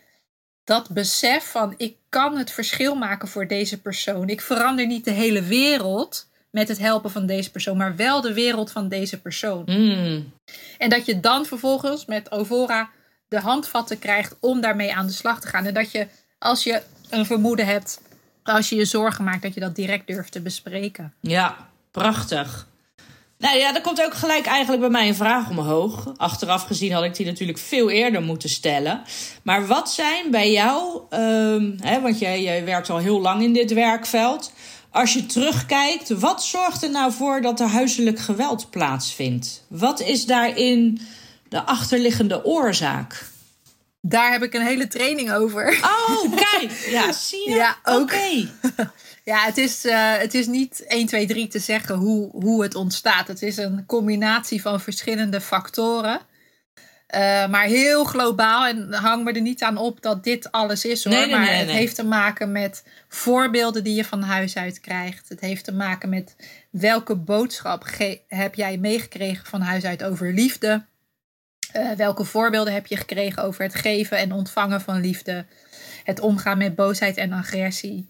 dat besef van ik kan het verschil maken voor deze persoon. Ik verander niet de hele wereld met het helpen van deze persoon, maar wel de wereld van deze persoon. Mm. En dat je dan vervolgens met Ovora de handvatten krijgt om daarmee aan de slag te gaan. En dat je, als je een vermoeden hebt, als je je zorgen maakt, dat je dat direct durft te bespreken. ja, prachtig. Nou ja, er komt ook gelijk eigenlijk bij mij een vraag omhoog. Achteraf gezien had ik die natuurlijk veel eerder moeten stellen. Maar wat zijn bij jou, um, hè, want jij, jij werkt al heel lang in dit werkveld. Als je terugkijkt, wat zorgt er nou voor dat er huiselijk geweld plaatsvindt? Wat is daarin de achterliggende oorzaak? Daar heb ik een hele training over. Oh, kijk. Ja, <laughs> zie je? Ja, oké. <laughs> Ja, het is, uh, het is niet 1, 2, 3 te zeggen hoe, hoe het ontstaat. Het is een combinatie van verschillende factoren. Uh, maar heel globaal. En hang me er niet aan op dat dit alles is hoor. Nee, nee, maar nee, het heeft te maken met voorbeelden die je van huis uit krijgt. Het heeft te maken met welke boodschap heb jij meegekregen van huis uit over liefde. Uh, welke voorbeelden heb je gekregen over het geven en ontvangen van liefde. Het omgaan met boosheid en agressie.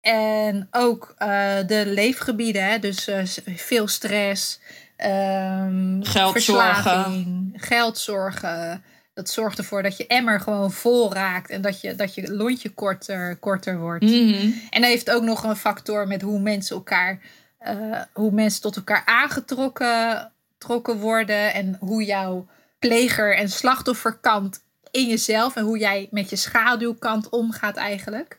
En ook uh, de leefgebieden, hè? dus uh, veel stress, um, geldzorgen. geldzorgen. Dat zorgt ervoor dat je emmer gewoon vol raakt en dat je, dat je lontje korter, korter wordt. Mm -hmm. En dat heeft ook nog een factor met hoe mensen elkaar, hoe mensen tot elkaar aangetrokken trokken worden en hoe jouw pleger- en slachtofferkant in jezelf en hoe jij met je schaduwkant omgaat eigenlijk.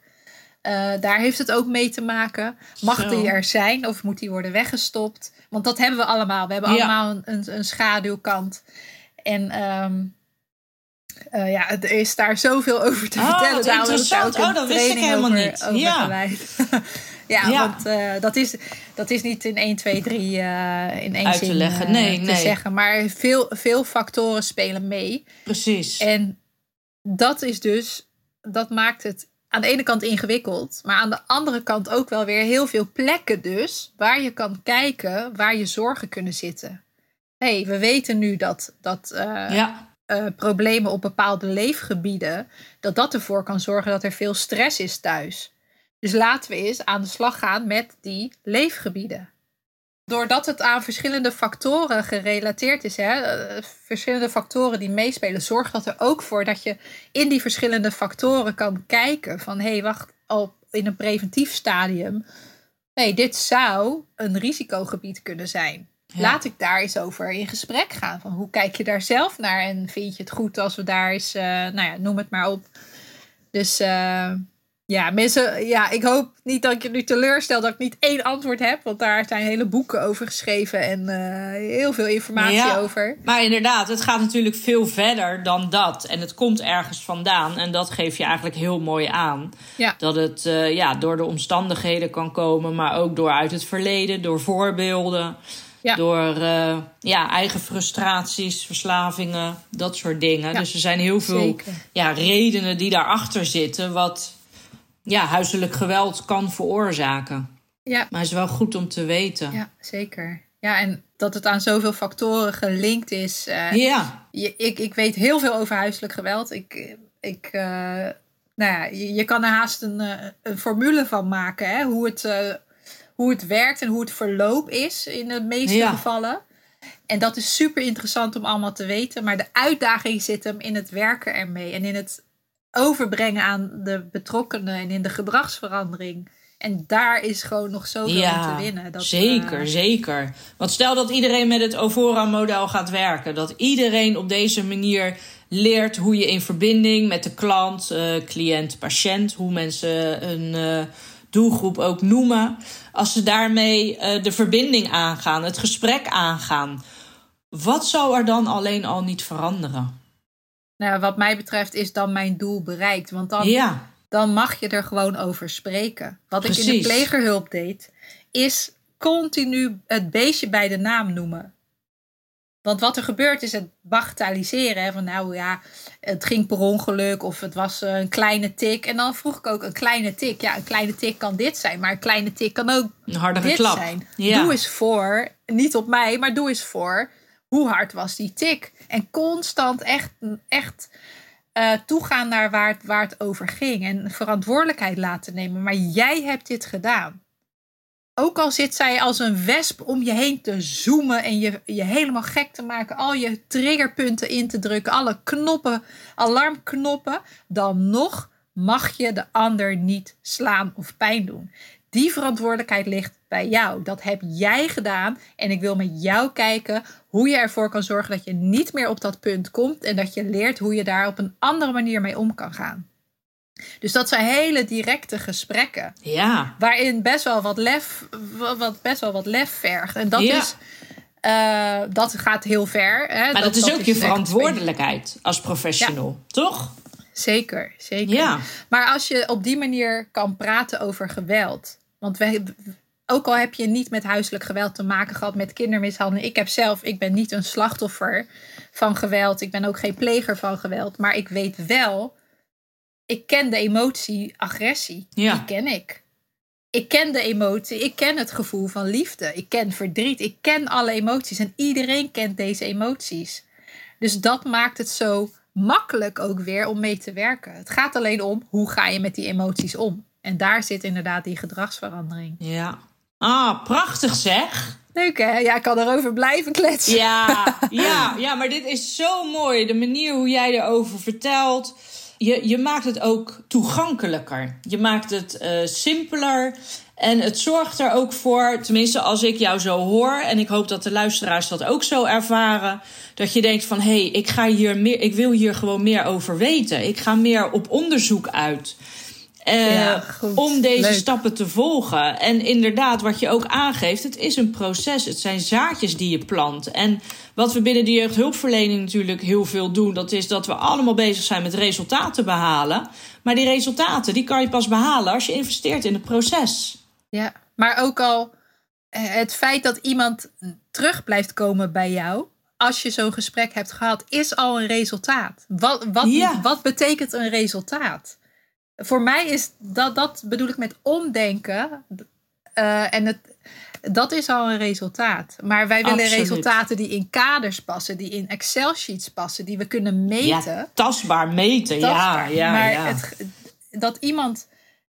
Uh, daar heeft het ook mee te maken. Mag Zo. die er zijn of moet die worden weggestopt? Want dat hebben we allemaal. We hebben ja. allemaal een, een, een, schaduwkant. En um, uh, ja, er is daar zoveel over te oh, vertellen. Daar interessant. Oh, dat wist ik helemaal over, niet. Over ja. <laughs> ja, ja, want uh, dat, is, dat is niet in 1, 2, 3 in één Uit zin te, leggen. Nee, te nee. zeggen. Maar veel, veel factoren spelen mee. Precies. En dat is dus, dat maakt het aan de ene kant ingewikkeld, maar aan de andere kant ook wel weer heel veel plekken dus waar je kan kijken waar je zorgen kunnen zitten. Hé, hey, we weten nu dat, dat uh, ja. uh, problemen op bepaalde leefgebieden, dat dat ervoor kan zorgen dat er veel stress is thuis. Dus laten we eens aan de slag gaan met die leefgebieden doordat het aan verschillende factoren gerelateerd is, hè, verschillende factoren die meespelen, zorgt dat er ook voor dat je in die verschillende factoren kan kijken van hé, hey, wacht, al in een preventief stadium, nee, dit zou een risicogebied kunnen zijn. Ja. Laat ik daar eens over in gesprek gaan. Van hoe kijk je daar zelf naar en vind je het goed als we daar eens, uh, nou ja, noem het maar op. Dus uh, ja, mensen, ja, ik hoop niet dat ik je nu teleurstel dat ik niet één antwoord heb. Want daar zijn hele boeken over geschreven en uh, heel veel informatie ja, over. Maar inderdaad, het gaat natuurlijk veel verder dan dat. En het komt ergens vandaan. En dat geef je eigenlijk heel mooi aan. Ja. Dat het uh, ja, door de omstandigheden kan komen, maar ook door uit het verleden, door voorbeelden. Ja. Door uh, ja, eigen frustraties, verslavingen, dat soort dingen. Dus er zijn heel veel ja, redenen die daarachter zitten. Wat ja, huiselijk geweld kan veroorzaken. Ja. Maar het is wel goed om te weten. Ja, zeker. Ja, en dat het aan zoveel factoren gelinkt is. Uh, ja. Je, ik, ik weet heel veel over huiselijk geweld. Ik, ik, uh, nou ja, je, je, kan er haast een, een formule van maken. Hè? Hoe, het, uh, hoe het werkt en hoe het verloop is in de meeste ja. gevallen. En dat is super interessant om allemaal te weten. Maar de uitdaging zit hem in het werken ermee. En in het overbrengen aan de betrokkenen en in de gedragsverandering. En daar is gewoon nog zoveel ja, te winnen. Dat, zeker, uh... zeker. Want stel dat iedereen met het Ovora-model gaat werken. Dat iedereen op deze manier leert hoe je in verbinding met de klant, uh, cliënt, patiënt, hoe mensen een uh, doelgroep ook noemen. Als ze daarmee de verbinding aangaan, het gesprek aangaan. Wat zou er dan alleen al niet veranderen? Nou, wat mij betreft is dan mijn doel bereikt. Want dan, ja. dan mag je er gewoon over spreken. Wat Precies. ik in de plegerhulp deed, is continu het beestje bij de naam noemen. Want wat er gebeurt is het bagatelliseren. Hè, van nou ja, het ging per ongeluk of het was een kleine tik. En dan vroeg ik ook een kleine tik. Ja, een kleine tik kan dit zijn, maar een kleine tik kan ook een hardere dit klap. zijn. Ja. Doe eens voor, niet op mij, maar doe eens voor. Hoe hard was die tik? En constant echt, echt uh, toegaan naar waar het, waar het over ging. En verantwoordelijkheid laten nemen. Maar jij hebt dit gedaan. Ook al zit zij als een wesp om je heen te zoomen en je, je helemaal gek te maken, al je triggerpunten in te drukken, alle knoppen, alarmknoppen, dan nog mag je de ander niet slaan of pijn doen. Die verantwoordelijkheid ligt bij jou. Dat heb jij gedaan. En ik wil met jou kijken hoe je ervoor kan zorgen dat je niet meer op dat punt komt. En dat je leert hoe je daar op een andere manier mee om kan gaan. Dus dat zijn hele directe gesprekken. Ja. Waarin best wel wat lef, wat, best wel wat lef vergt. En dat is. Uh, dat gaat heel ver. Hè? Maar dat, is ook je verantwoordelijkheid als professional, toch? Zeker, zeker. Ja. Maar als je op die manier kan praten over geweld. Want we, ook al heb je niet met huiselijk geweld te maken gehad, met kindermishandeling. Ik heb zelf, ik ben niet een slachtoffer van geweld. Ik ben ook geen pleger van geweld. Maar ik weet wel ik ken de emotie agressie. Ja. Die ken ik. Ik ken de emotie, ik ken het gevoel van liefde. Ik ken verdriet, ik ken alle emoties. En iedereen kent deze emoties. Dus dat maakt het zo makkelijk ook weer om mee te werken. Het gaat alleen om hoe ga je met die emoties om. En daar zit inderdaad die gedragsverandering. Ja. Ah, prachtig zeg. Leuk hè? Ja, ik kan erover blijven kletsen. Ja, <laughs> ja, ja, maar dit is zo mooi. De manier hoe jij erover vertelt je, je maakt het ook toegankelijker. Je maakt het uh, simpeler. En het zorgt er ook voor, tenminste als ik jou zo hoor, en ik hoop dat de luisteraars dat ook zo ervaren, dat je denkt van hé, hey, ik ga hier meer, ik wil hier gewoon meer over weten. Ik ga meer op onderzoek uit. Uh, om deze stappen te volgen. En inderdaad, wat je ook aangeeft, het is een proces. Het zijn zaadjes die je plant. En wat we binnen de jeugdhulpverlening natuurlijk heel veel doen, dat is dat we allemaal bezig zijn met resultaten behalen. Maar die resultaten, die kan je pas behalen als je investeert in het proces. Ja, maar ook al eh, het feit dat iemand terug blijft komen bij jou, als je zo'n gesprek hebt gehad, is al een resultaat. Wat, wat, wat betekent een resultaat? Voor mij is dat, dat bedoel ik met omdenken. Uh, en het, dat is al een resultaat. Maar wij willen resultaten die in kaders passen, die in Excel-sheets passen, die we kunnen meten. Ja, tastbaar meten, ja. ja, maar ja. Het, dat iemand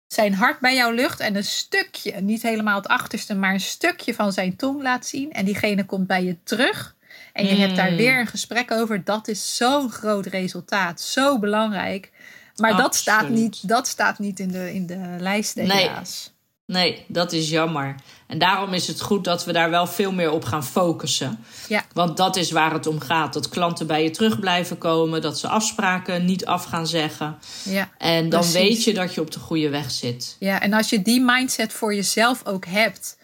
zijn hart bij jou lucht en een stukje, niet helemaal het achterste, maar een stukje van zijn tong laat zien. En diegene komt bij je terug. En je hebt daar hmm. weer een gesprek over. Dat is zo'n groot resultaat. Zo belangrijk. Maar dat staat, niet, dat staat niet in de, in de lijst, helaas. Nee, dat is jammer. En daarom is het goed dat we daar wel veel meer op gaan focussen. Ja. Want dat is waar het om gaat. Dat klanten bij je terug blijven komen. Dat ze afspraken niet af gaan zeggen. Ja, en dan weet je dat je op de goede weg zit. Ja, en als je die mindset voor jezelf ook hebt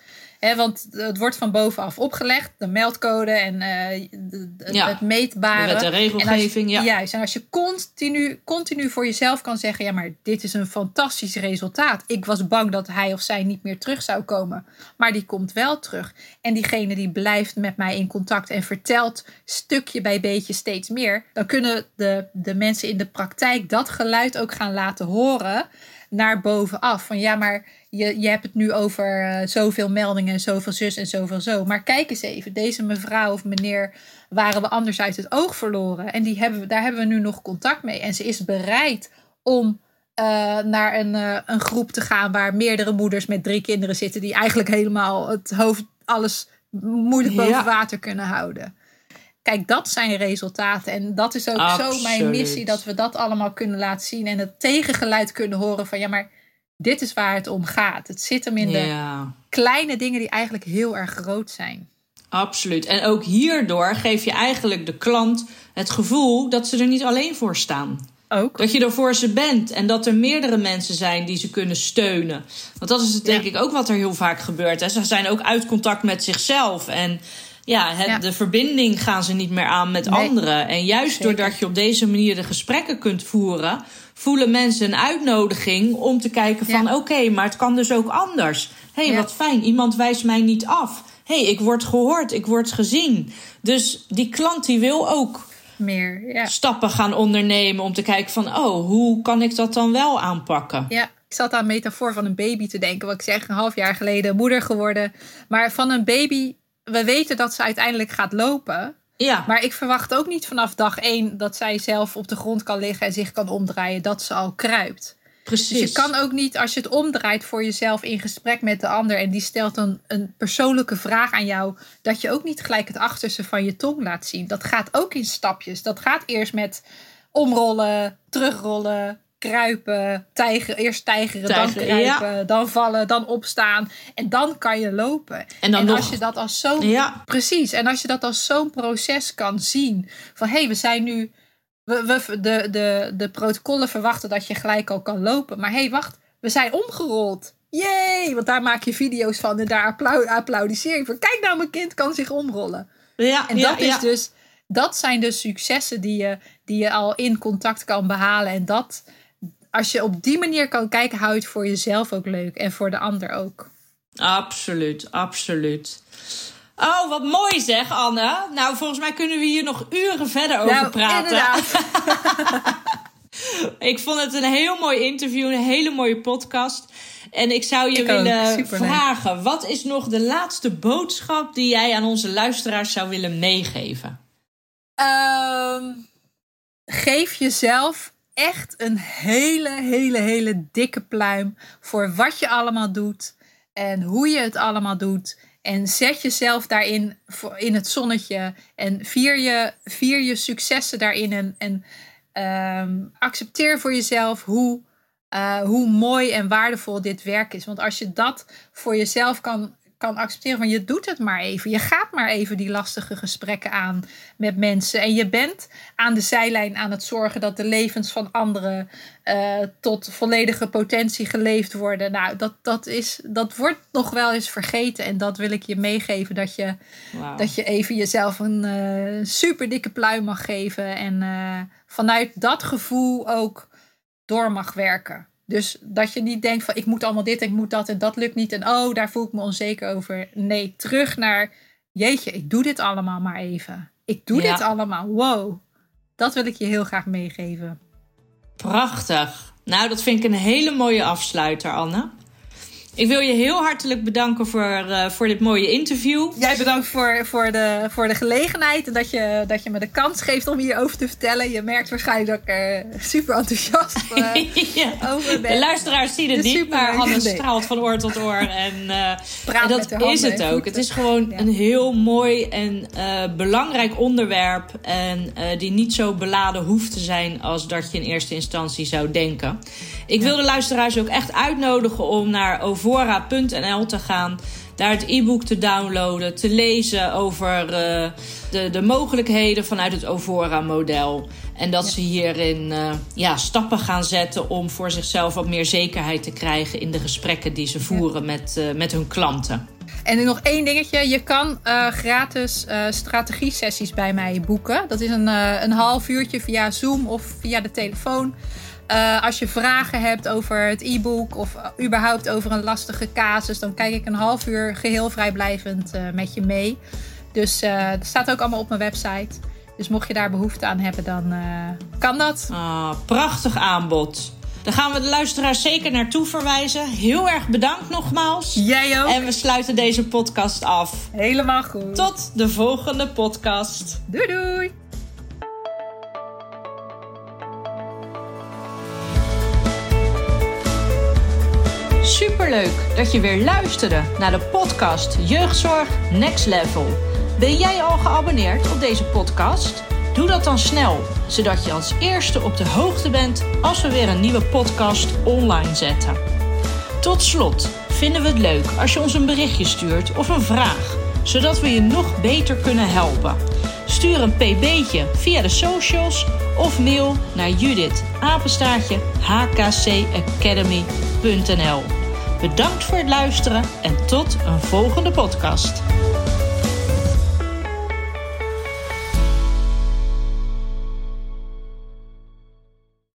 want het wordt van bovenaf opgelegd, de meldcode en uh, het meetbare. Met de regelgeving, ja. Juist. En als je continu, continu voor jezelf kan zeggen: ja, maar dit is een fantastisch resultaat. Ik was bang dat hij of zij niet meer terug zou komen, maar die komt wel terug. En diegene die blijft met mij in contact en vertelt stukje bij beetje steeds meer, dan kunnen de, de mensen in de praktijk dat geluid ook gaan laten horen naar bovenaf. Van ja, maar je, je hebt het nu over uh, zoveel meldingen, zoveel zus en zoveel zo. Maar kijk eens even, deze mevrouw of meneer waren we anders uit het oog verloren. En die hebben, daar hebben we nu nog contact mee. En ze is bereid om uh, naar een, uh, een groep te gaan waar meerdere moeders met drie kinderen zitten. Die eigenlijk helemaal het hoofd, alles moeilijk boven water kunnen houden. Kijk, dat zijn resultaten. En dat is ook zo mijn missie, dat we dat allemaal kunnen laten zien. En het tegengeluid kunnen horen van ja, maar dit is waar het om gaat. Het zit hem in de kleine dingen die eigenlijk heel erg groot zijn. Absoluut. En ook hierdoor geef je eigenlijk de klant het gevoel dat ze er niet alleen voor staan. Ook. Dat je er voor ze bent en dat er meerdere mensen zijn die ze kunnen steunen. Want dat is het denk ik ook wat er heel vaak gebeurt. Hè. Ze zijn ook uit contact met zichzelf. En ja, het, de verbinding gaan ze niet meer aan met anderen. En juist doordat je op deze manier de gesprekken kunt voeren, voelen mensen een uitnodiging om te kijken van oké, maar het kan dus ook anders. Hé, hey, wat fijn, iemand wijst mij niet af. Hé, hey, ik word gehoord, ik word gezien. Dus die klant die wil ook meer ja. stappen gaan ondernemen om te kijken van oh, hoe kan ik dat dan wel aanpakken? Ja, ik zat aan een metafoor van een baby te denken. Wat ik zeg, een half jaar geleden moeder geworden. Maar van een baby we weten dat ze uiteindelijk gaat lopen. Ja. Maar ik verwacht ook niet vanaf dag één dat zij zelf op de grond kan liggen en zich kan omdraaien, dat ze al kruipt. Precies. Dus je kan ook niet, als je het omdraait voor jezelf in gesprek met de ander en die stelt een, een persoonlijke vraag aan jou, dat je ook niet gelijk het achterste van je tong laat zien. Dat gaat ook in stapjes. Dat gaat eerst met omrollen, terugrollen, kruipen, tijger, eerst tijgeren, dan ja. kruipen, dan vallen, dan opstaan. En dan kan je lopen. En dan als nog- je dat als zo'n Ja. precies, en als je dat als zo'n proces kan zien, van hé, hey, we zijn nu, we, we, de, de, de protocollen verwachten dat je gelijk al kan lopen, maar hé, hey, wacht, we zijn omgerold. Yay! Want daar maak je video's van en daar applau applaudisseer je voor. Kijk nou, mijn kind kan zich omrollen. Ja, En ja, dat is ja. dus, dat zijn de successen die je, die je al in contact kan behalen. En dat, als je op die manier kan kijken, hou je het voor jezelf ook leuk en voor de ander ook. Absoluut, absoluut. Oh, wat mooi zeg, Anne. Nou, volgens mij kunnen we hier nog uren verder over Nou, praten. inderdaad. <laughs> Ik vond het een heel mooi interview, een hele mooie podcast. En ik zou je Ik willen vragen: wat is nog de laatste boodschap die jij aan onze luisteraars zou willen meegeven? Ehm, geef jezelf echt een hele, hele, hele dikke pluim voor wat je allemaal doet en hoe je het allemaal doet. En zet jezelf daarin in het zonnetje en vier je, vier je successen daarin. En, en ehm, accepteer voor jezelf hoe, eh, hoe mooi en waardevol dit werk is. Want als je dat voor jezelf kan, kan accepteren, van je doet het maar even. Je gaat maar even die lastige gesprekken aan met mensen. En je bent aan de zijlijn aan het zorgen dat de levens van anderen eh, tot volledige potentie geleefd worden. Nou, dat, dat, is, dat wordt nog wel eens vergeten. En dat wil ik je meegeven. Dat je, dat je even jezelf een eh super dikke pluim mag geven. En eh, vanuit dat gevoel ook door mag werken. Dus dat je niet denkt van ik moet allemaal dit en ik moet dat en dat lukt niet. En oh, daar voel ik me onzeker over. Nee, terug naar jeetje, ik doe dit allemaal maar even. Ik doe Ja. dit allemaal. Wow. Dat wil ik je heel graag meegeven. Prachtig. Nou, dat vind ik een hele mooie afsluiter, Anne. Ik wil je heel hartelijk bedanken voor, eh, voor dit mooie interview. Jij bedankt voor, voor, de, voor de gelegenheid en dat je, dat je me de kans geeft om hierover te vertellen. Je merkt waarschijnlijk dat ik er super enthousiast <laughs> ja. over ben. De luisteraars zien het Dus niet, maar Anne nee. straalt van oor tot oor. En, Praat en dat is het ook. voeten. Het is gewoon Ja. een heel mooi en belangrijk onderwerp. En die niet zo beladen hoeft te zijn als dat je in eerste instantie zou denken. Ik wil de luisteraars ook echt uitnodigen om naar ovora.nl te gaan. Daar het e-book te downloaden, te lezen over eh, de, de mogelijkheden vanuit het Ovora-model. En dat ze hierin eh, ja, stappen gaan zetten om voor zichzelf wat meer zekerheid te krijgen in de gesprekken die ze voeren met, eh, met hun klanten. En nog één dingetje. Je kan gratis eh strategie-sessies bij mij boeken. Dat is een, een half uurtje via Zoom of via de telefoon. Eh, als je vragen hebt over het e-book of eh, überhaupt over een lastige casus, dan kijk ik een half uur geheel vrijblijvend eh, met je mee. Dus eh dat staat ook allemaal op mijn website. Dus mocht je daar behoefte aan hebben, dan kan dat. Ah, prachtig aanbod. Daar gaan we de luisteraars zeker naartoe verwijzen. Heel erg bedankt nogmaals. Jij ook. En we sluiten deze podcast af. Helemaal goed. Tot de volgende podcast. Doei doei. Superleuk dat je weer luisterde naar de podcast Jeugdzorg Next Level. Ben jij al geabonneerd op deze podcast? Doe dat dan snel, zodat je als eerste op de hoogte bent als we weer een nieuwe podcast online zetten. Tot slot vinden we het leuk als je ons een berichtje stuurt of een vraag, zodat we je nog beter kunnen helpen. Stuur een pb'tje via de socials of mail naar Judith. Bedankt voor het luisteren en tot een volgende podcast.